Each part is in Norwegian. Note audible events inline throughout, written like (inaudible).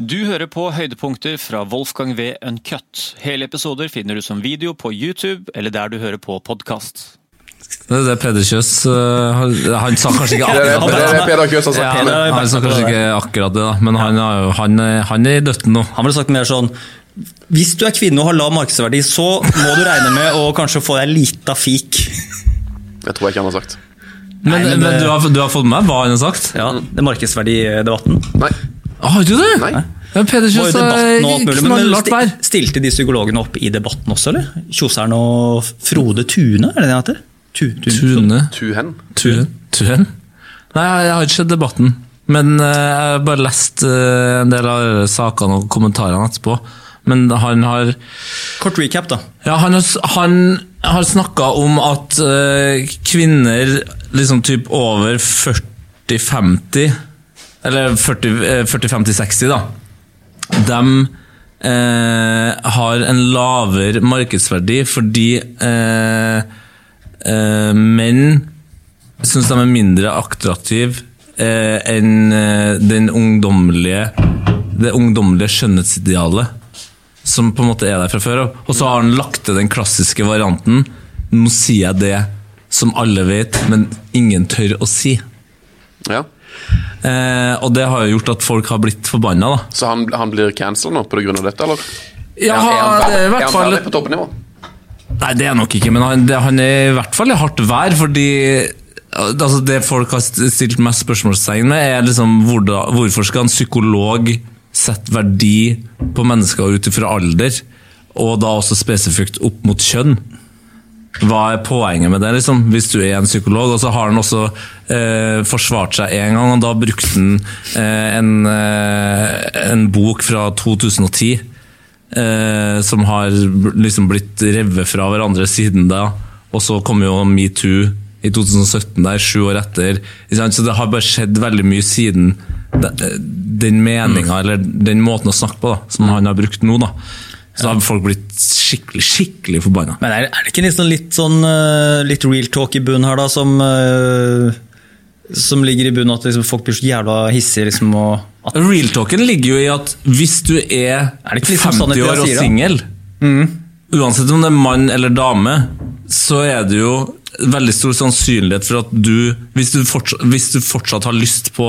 Du hører på høydepunkter fra Wolfgang V. Uncut. Hele episoder finner du som video på YouTube eller der du hører på podkast. Det er det Peder Kjøs øh, han, han sa kanskje ikke (laughs) akkurat det, det Peder Kjøs har Ja, det. han sa kanskje ikke akkurat det, da, men han, er han, er- han er i døtten nå. Han ville sagt mer sånn Hvis du er kvinne og har lav markedsverdi, så må du regne med å kanskje få deg lita fik. Det tror jeg ikke han har sagt. Men, Nei, men men du, har, du har fått med hva han har sagt? Ja, det er markedsverdidebatten. Nei. Ah, Har du det? Nei. Ja, Peder og er knallhardt vær. Stilte de psykologene opp i debatten også, eller? Kjoseren og Frode Tune, er det det han heter? Tu, tu, Tune. Tuhen. Tuhen. Tuhen. Nei, jeg har ikke sett debatten. Men eh, jeg har bare lest eh, en del av sakene og kommentarene etterpå. Men han har Kort recap, da. Ja, han har, han har snakka om at eh, kvinner liksom typ over 40-50 Eller 40-50-60, da. De eh, har en lavere markedsverdi fordi eh, eh, menn syns de er mindre attraktive eh, enn eh, den ungdommelige det ungdommelige skjønnhetsidealet som på en måte er der fra før. Og så har han lagt til den klassiske varianten. Nå sier jeg det som alle vet, men ingen tør å si. Ja. Eh, og det har jo gjort at folk har blitt forbanna, da. Så han, han blir cancelled nå av dette, eller? Ja, er, han det er i ferdig, er han ferdig på toppnivå? Nei, det er nok ikke, men han, det, han er i hvert fall i hardt vær, fordi altså Det folk har stilt mest spørsmålstegn med, er liksom hvordan, hvorfor skal en psykolog sette verdi på mennesker ut ifra alder, og da også spesifikt opp mot kjønn? Hva er poenget med det, liksom, hvis du er en psykolog? Og så har han også eh, forsvart seg en gang, og da brukte han eh, en, eh, en bok fra 2010 eh, som har liksom blitt revet fra hverandre siden da. Og så kom jo metoo i 2017, der, sju år etter. Så det har bare skjedd veldig mye siden den meninga, eller den måten å snakke på, da, som han har brukt nå. da. Så har folk blitt skikkelig, skikkelig forbanna. Men er, er det ikke sånn, litt, sånn eh, litt real talk i bunnen her, da, som eh, som ligger i bunnen at liksom, folk blir så jævla hissige liksom, og at, Real talken ligger jo i at hvis du er, Er sånn 50 sannhet år og singel, mm. uansett om det er mann eller dame, så er det jo veldig stor sannsynlighet for at du Hvis du fortsatt, hvis du fortsatt har lyst på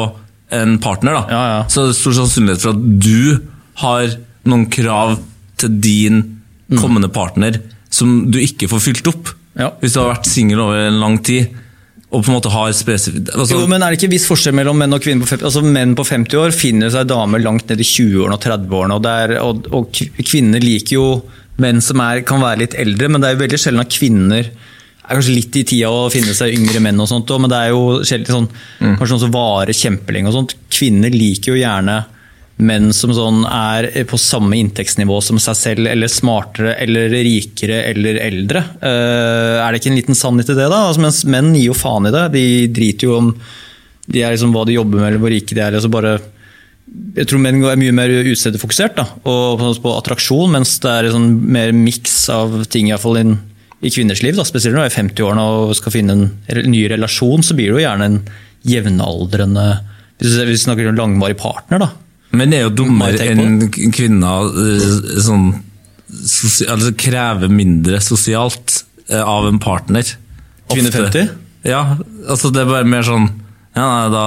en partner, da, Ja, ja. så er det stor sannsynlighet for at du har noen krav til din kommende partner som du ikke får fylt opp. Ja. Hvis du har vært singel over en lang tid, og på en måte har spesifikt altså, Jo, men er det ikke viss forskjell mellom menn og kvinner på 50 Altså Menn på 50 år finner seg damer langt ned i 20-årene og 30-årene. Og, er- og, og kvinner liker jo menn som er, kan være litt eldre, men det er jo veldig sjelden at kvinner er kanskje litt i tida å finne seg yngre menn, og sånt, men det er jo sjelden sånn, kanskje noen som varer kjempelenge. og sånt. Kvinner liker jo gjerne menn som sånn er på samme inntektsnivå som seg selv, eller smartere, eller rikere, eller eldre. Eh, er det ikke en liten sannhet i det, da? Altså, mens menn gir jo faen i det. De driter jo om de liksom hva de jobber med, eller hvor rike de er. Altså bare, jeg tror menn er mye mer utseendefokusert og på, attraksjon, mens det er en sånn mer miks av ting i, fall i, kvinners liv. Da. Spesielt når du er i 50-årene og skal finne en ny relasjon, så blir jo gjerne en jevnaldrende Hvis vi snakker om langvarig partner, da. Men er jo dummere enn kvinner eh, sånn, altså, krever mindre sosialt eh, av en partner. Kvinne 50? Ja, altså det er bare mer sånn Ja, nei, da,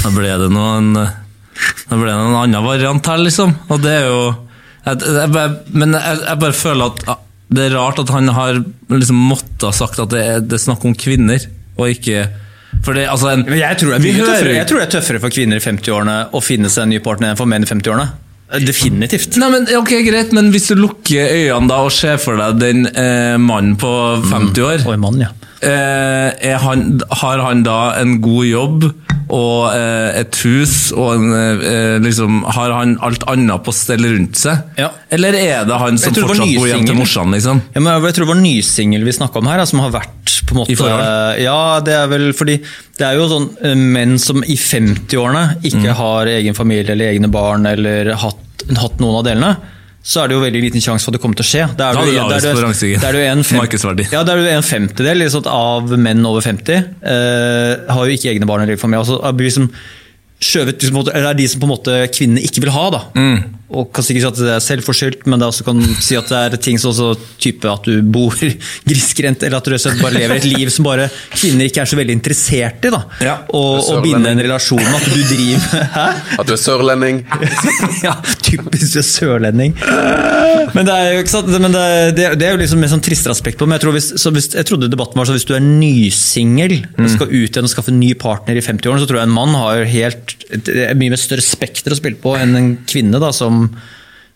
da ble det noen Da ble det en annen variant her, liksom. Og det er jo jeg, jeg bare, Men jeg, jeg bare føler at det er rart at han har liksom måttet ha sagt at det er, det er snakk om kvinner, og ikke det, altså en, jeg tror, det er hører- tøffere, jeg tror det er tøffere for kvinner i 50-årene å finne seg en ny partner enn for menn i 50-årene. Definitivt. Nei, men ok, Greit, men hvis du lukker øynene da og ser for deg den eh, mannen på 50 år Oi, mann, ja. eh, er han, Har han da en god jobb og eh, et hus og en, eh, liksom, Har han alt annet på stell rundt seg? Ja. Eller er det han som fortsatt bor hjemme til morsan? Liksom? Ja, jeg tror det var nysingel vi snakka om her, som har vært på en måte, I forhold? Ja, det er vel fordi det er jo sånn eh, menn som i 50-årene ikke Mm. har egen familie eller egne barn eller hatt, hatt noen av delene. Så er det jo veldig liten sjanse for at det kommer til å skje. Det er Da er du, da er du, er du en fem- Ja, er jo en femtedel liksom, av menn over 50 uh, har jo ikke egne barn eller for familie. Altså, det liksom, skjøvet liksom, på eller er de som på en måte kvinnene ikke vil ha. da. Og kan sikkert si at det er selvforskyldt, men det er også kan si at det er ting som også type at du bor (laughs) grisgrendt, eller at du bare lever et liv som bare kvinner ikke er så veldig interessert i. da. Ja. og, og binde en relasjon med at du driver Hæ? At du er sørlending. (laughs) ja, typisk du er sørlending. Men det er jo ikke sant, men det, er- det, er- det er jo liksom et sånn tristere aspekt på men jeg, tror hvis, så hvis, jeg trodde debatten var sånn hvis du er nysingel og skal ut igjen og skaffe en ny partner i 50-årene, så tror jeg en mann har helt, et, et mye mer større spekter å spille på enn en kvinne da, som,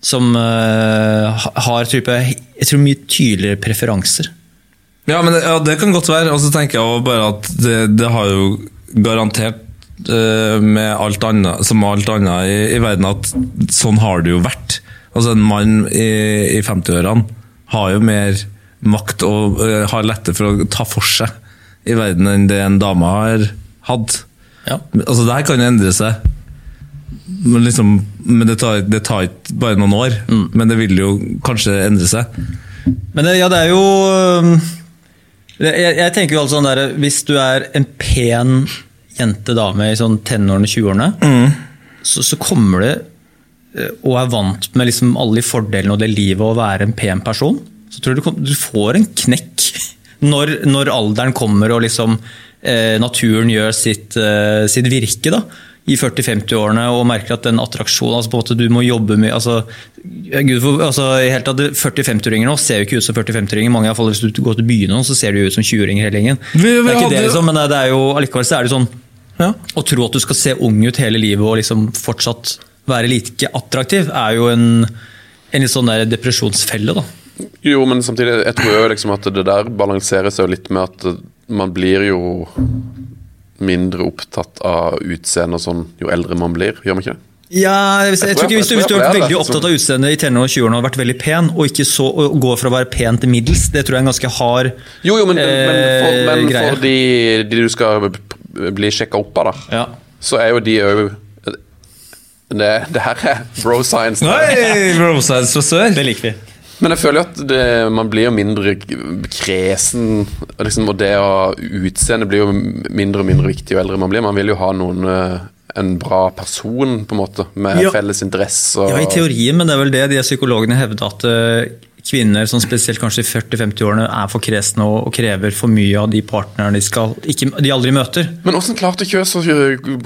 som uh, har type, jeg tror mye tydeligere preferanser. Ja, men det, ja, det kan godt være. Og så tenker jeg bare at det, det har jo garantert eh, med alt annet, som alt annet i, i verden, at sånn har det jo vært. Altså En mann i, i 50-årene har jo mer makt og uh, har lettere for å ta for seg i verden enn det en dame har hatt. Ja. Altså Det her kan endre seg. Men, liksom, men det tar, det tar bare noen år. Men det vil jo kanskje endre seg. Men det, ja, det er jo jeg, jeg tenker jo altså sånn der, Hvis du er en pen jente, dame i sånn tenårene, 20-årene, så, så kommer det øh, og er vant med liksom alle de fordelene og det livet å være en pen person, så tror jeg du, du får en knekk (laughs) når, når alderen kommer og liksom eh, naturen gjør sitt, eh, sitt virke. da i 40-50-årene og merker at den attraksjonen altså på en måte du må jobbe med altså, Gud, for, altså, i hele tatt, 40-50-åringer nå ser jo ikke ut som 40-50-åringer. mange fall Hvis du går til byen nå, så ser du jo ut som 20-åringer hele gjengen. Det er ikke det, liksom, men det, det er jo, allikevel så er det sånn Ja. Å tro at du skal se ung ut hele livet og liksom fortsatt være like attraktiv, er jo en, en litt sånn der depresjonsfelle. da. Jo, men samtidig, jeg tror jo liksom at det der balanserer seg jo litt med at eh, man blir jo mindre opptatt av utseende og sånn jo eldre man blir, gjør man ikke det? Ja, hvis, jeg, Jeg tror ikke Hvis du, hvis du har vært veldig opptatt av utseendet i tenårene og 20-årene og vært veldig pen, og ikke så, og går fra å være pen til middels, det tror jeg er en ganske hard Jo, jo, men, men, for, eh, men greie. for de, de du skal bli sjekka opp av, da, Ja. så er jo de òg det, det her er bro science. Nei, bro science fra sør! Det liker vi. Men jeg føler jo at det, man blir jo mindre kresen. Liksom, og det å utseende blir jo mindre og mindre viktig jo eldre man blir. Man vil jo ha noen eh, en bra person, på en måte, med Ja. felles interesser. Ja, I teorien, men det er vel det de psykologene hevder, at eh, kvinner som spesielt kanskje i 40-50-årene er for kresne og, krever for mye av de partnerne de, skal, ikke, de aldri møter. Men åssen klarte Kjøs å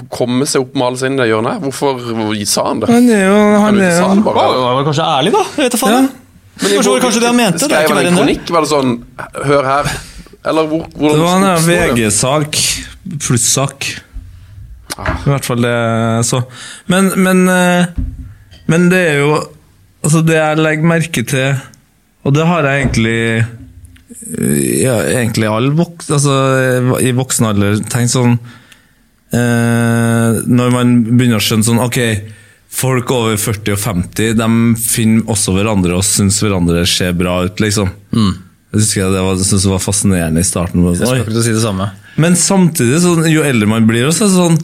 komme seg opp med alle seg inn i det hjørnet? Hvorfor sa han det? Han er jo, han er jo han var kanskje ærlig, da? Jeg vet da faen. Ja. Men jeg var kanskje det han mente? Det er Skrev ikke han en kronikk? Var det sånn Hør her. Eller hvor, hvor Det var en? VG-sak pluss-sak. I hvert fall det så. Men, men, eh, men det er jo Altså, det jeg legger merke til, og det har jeg egentlig eh, ja, egentlig all vok altså, i voksen alder tenkt sånn eh, Når man begynner å skjønne sånn Ok, folk over 40 og 50 De finner også hverandre og syns hverandre ser bra ut, liksom. Jeg husker det var, synes det var fascinerende i starten. Jeg skal ikke si det samme. Men samtidig, sånn, jo eldre man blir, også, sånn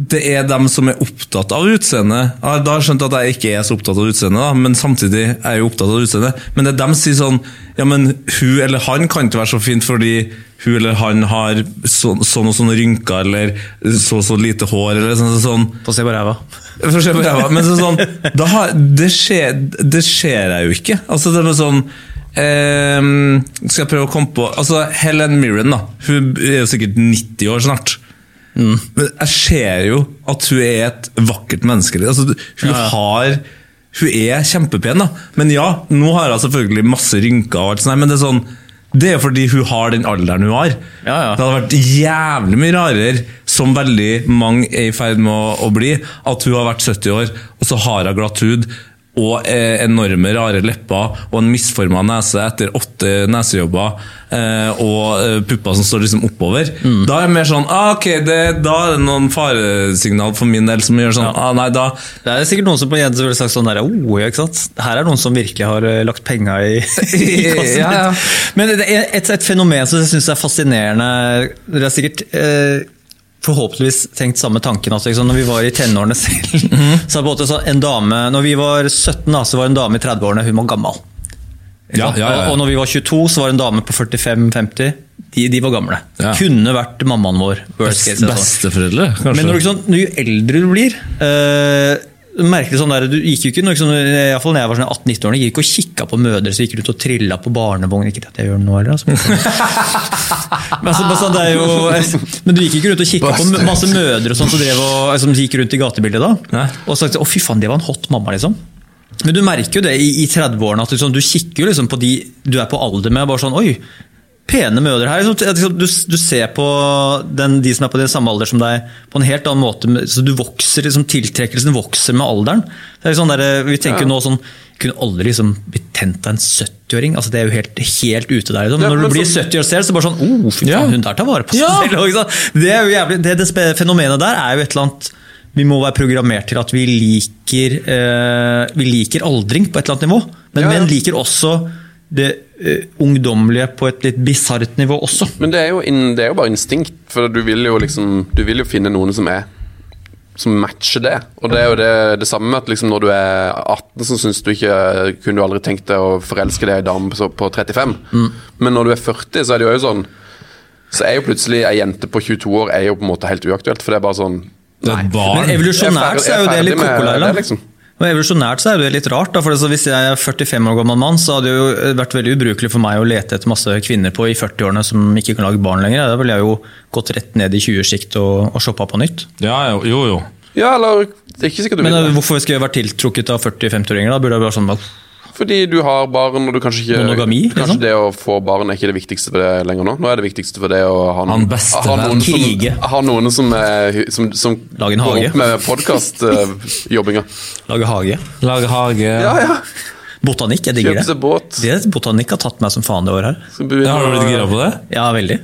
Det er dem som er opptatt av utseendet. Jeg har da skjønt at jeg ikke er så opptatt av utseendet, men samtidig er jeg jo opptatt av utseendet. Men det er dem som sier sånn Ja, men hun eller han kan ikke være så fint fordi hun eller han har så, sånn og sånn rynker eller så og så lite hår eller sånn. sånn. Få se på ræva. Få se på ræva. Men så, sånn, da har, det, skjer, det skjer jeg jo ikke. Altså det er sånn eh, Skal jeg prøve å komme på Altså Helen Mirren da Hun er jo sikkert 90 år snart. Men jeg ser jo at hun er et vakkert menneske. Altså, hun ja. har Hun er kjempepen, da. Men ja, nå har hun selvfølgelig masse rynker, og alt sånt, men det er sånn det er fordi hun har den alderen hun har. Ja, ja. Det hadde vært jævlig mye rarere, som veldig mange er i ferd med å, å bli, at hun har vært 70 år, og så har hun glatt hud og eh, enorme, rare lepper og en misforma nese etter åtte nesejobber eh, og eh, pupper som står liksom oppover. Mm. Da er det mer sånn ah, ok, det, Da er det noen faresignal for min del som gjør sånn ah, Nei, da Det er sikkert noen som på Jens ville sagt sånn der, oh, ikke sant? Her er noen som virkelig har lagt penga i, (laughs) i kassen. (laughs) Ja, ja. Men det er et, et fenomen som jeg syns er fascinerende Dere har sikkert eh, forhåpentligvis tenkt samme tanken. Altså, liksom, når vi var i tenårene selv, (laughs) så var på en måte så en dame Når vi var 17, da, så var en dame i 30-årene hun var gammel. Ja, ja, ja. Og, når vi var 22, så var det en dame på 45-50. De, de var gamle. Ja. Kunne vært mammaen vår. Best, case, sånn. Besteforeldre, kanskje? Men når du, når jo eldre du blir eh, merker det sånn der, Du gikk jo ikke sånn, i fall når jeg var sånn 18-19 år, jeg gikk ikke og kikka på mødre som gikk rundt og trilla på barnevogn. Ikke at jeg gjør det nå heller, altså. men, (laughs) altså, sånn, det er jo, men du gikk ikke rundt og kikka på masse mødre sånn, som, drev og, som gikk rundt i gatebildet da? Nei. Og sagt å fy faen, det var en hot mamma, liksom. Men du merker jo det i, i 30-årene, at liksom, du kikker jo liksom på de du er på alder med. bare sånn, oi, pene mødre her. Liksom, liksom, du, du ser på den, de som er på din samme alder som deg, på en helt annen måte. Så du vokser, liksom, Tiltrekkelsen vokser med alderen. Det er sånn der, vi tenker jo nå sånn kunne aldri liksom blitt tent av en 70-åring. altså Det er jo helt, helt ute der. Liksom. Ja, Når du blir så- 70 år selv, så bare sånn oh, fy faen, Ja. hun der tar vare på seg Ja. selv. Liksom. Det er jo jævlig, det, det fenomenet der er jo et eller annet vi må være programmert til at vi liker, eh, vi liker aldring på et eller annet nivå. Men Ja, ja. menn liker også det uh, ungdommelige på et litt bisart nivå også. Men det er, jo inn, det er jo bare instinkt, for du vil jo liksom Du vil jo finne noen som er som matcher det. Og det er jo det, det samme med at liksom når du er 18, så syns du ikke Kunne du aldri tenkt deg å forelske deg i dame på, på 35. Men når du er 40, så er det jo sånn Så er jo plutselig ei jente på 22 år er jo på en måte helt uaktuelt, for det er bare sånn barn. Men evolusjonært så er jo det litt koko, Laila. liksom. Og Evolusjonært så er det litt rart. Da, for altså, Hvis jeg er 45 år gammel mann, så hadde det jo vært veldig ubrukelig for meg å lete etter masse kvinner på i 40-årene som ikke kan lage barn lenger. Da ville jeg jo gått rett ned i 20-sjikt og, og shoppa på nytt. Ja, jo, jo. jo. Ja, eller Det er ikke sikkert du Men vil eh, hvorfor skulle jeg vært tiltrukket av 40-50-åringer? Da burde jeg bare sånn bare, Fordi du har barn, og du kanskje ikke Monogami, Kanskje liksom? det å få barn er ikke det viktigste for det lenger nå. Nå er det viktigste for det å ha Han noen, beste ha noen, som, ha noen som, er, som, som Lage en går hage. opp med podkastjobbinga. lage hage. Lage hage. ja, ja. Botanikk, jeg digger det. båt. det. Botanikk har tatt meg som faen det året her. Ja, har du blitt gira på det? Ja, veldig.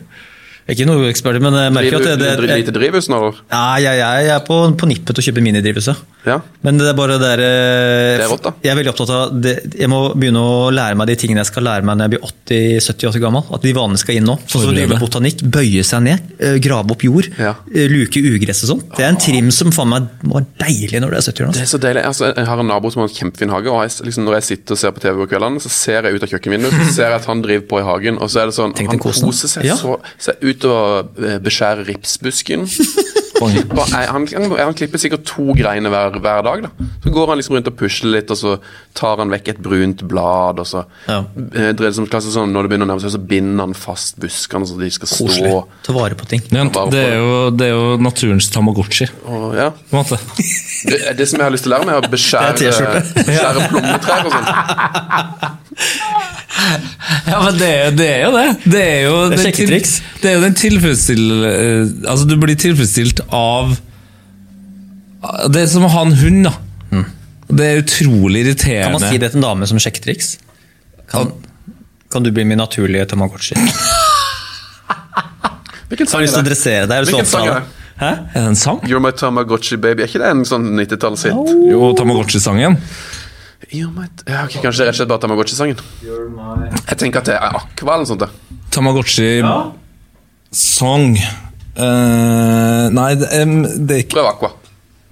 Jeg er ikke noe ekspert, men jeg merker at det, Driver det, lite drivhus nå, ja, jeg, jeg, er på, på nippet til å kjøpe minidrivhuset. Ja. Men det er bare det der, eh, Det er rått, da. Jeg er veldig opptatt av det, Jeg må begynne å lære meg de tingene jeg skal lære meg når jeg blir 80-70 år gammel. At de vanlige skal inn nå. Sånn som botanikk. Bøye seg ned, eh, grave opp jord, Ja. eh, luke ugress og sånn. Det er en trim som faen meg var deilig når du er 70 år. Det Altså. er så deilig. Altså, jeg har en nabo som har en kjempefin hage, og jeg, liksom, når jeg sitter og ser på TV på kveldene, så ser jeg ut av kjøkkenvinduet, så ser jeg at han driver på i hagen, og så er det sånn Tenk Han koser seg Ja. så Så er ut og eh, beskjærer ripsbusken. (laughs) Klipper, han, han, klipper sikkert to greiner hver, hver dag. da Så går han liksom rundt og pusler litt, og så tar han vekk et brunt blad, og så Ja. eh, det som klasse sånn, Når det begynner å nærme seg, så binder han fast buskene så de skal Koselig. stå. Ta vare på ting. Ja, det, er jo, det er jo naturens Tamagotchi, Og, ja. på en måte. det, det som jeg har lyst til å lære meg, er å (laughs) beskjære, beskjære plommetrær og sånn. (laughs) (laughs) Ja, men det, er- det er jo det. Det er jo Det er den til- Det er jo den tilfredsstill... eh, Altså, du blir tilfredsstilt av Det er som å ha en hund, da. Det er utrolig irriterende. Kan man si det til en dame som sjekketriks? Kan, kan du bli min naturlige Tamagotchi? Jeg (laughs) Hvilken har sang lyst til å er det? deg. Er Hvilken sang er det? Hæ? Er det en sang? You're my Tamagotchi baby. Er ikke det en sånn 90-tallshit? Jo, Tamagotchi-sangen. Ja, ok, Kanskje det er rett og slett bare Tamagotchi-sangen? Jeg tenker at det er Aqua eller noe sånt. det. Tamagotchi ja. Song uh, Nei, det, um, det er ikke Prøv Aqua.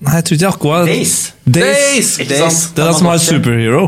Nei, jeg tror ikke Aqua Days. Days. Days, ikke sant? Det er den som har superhero.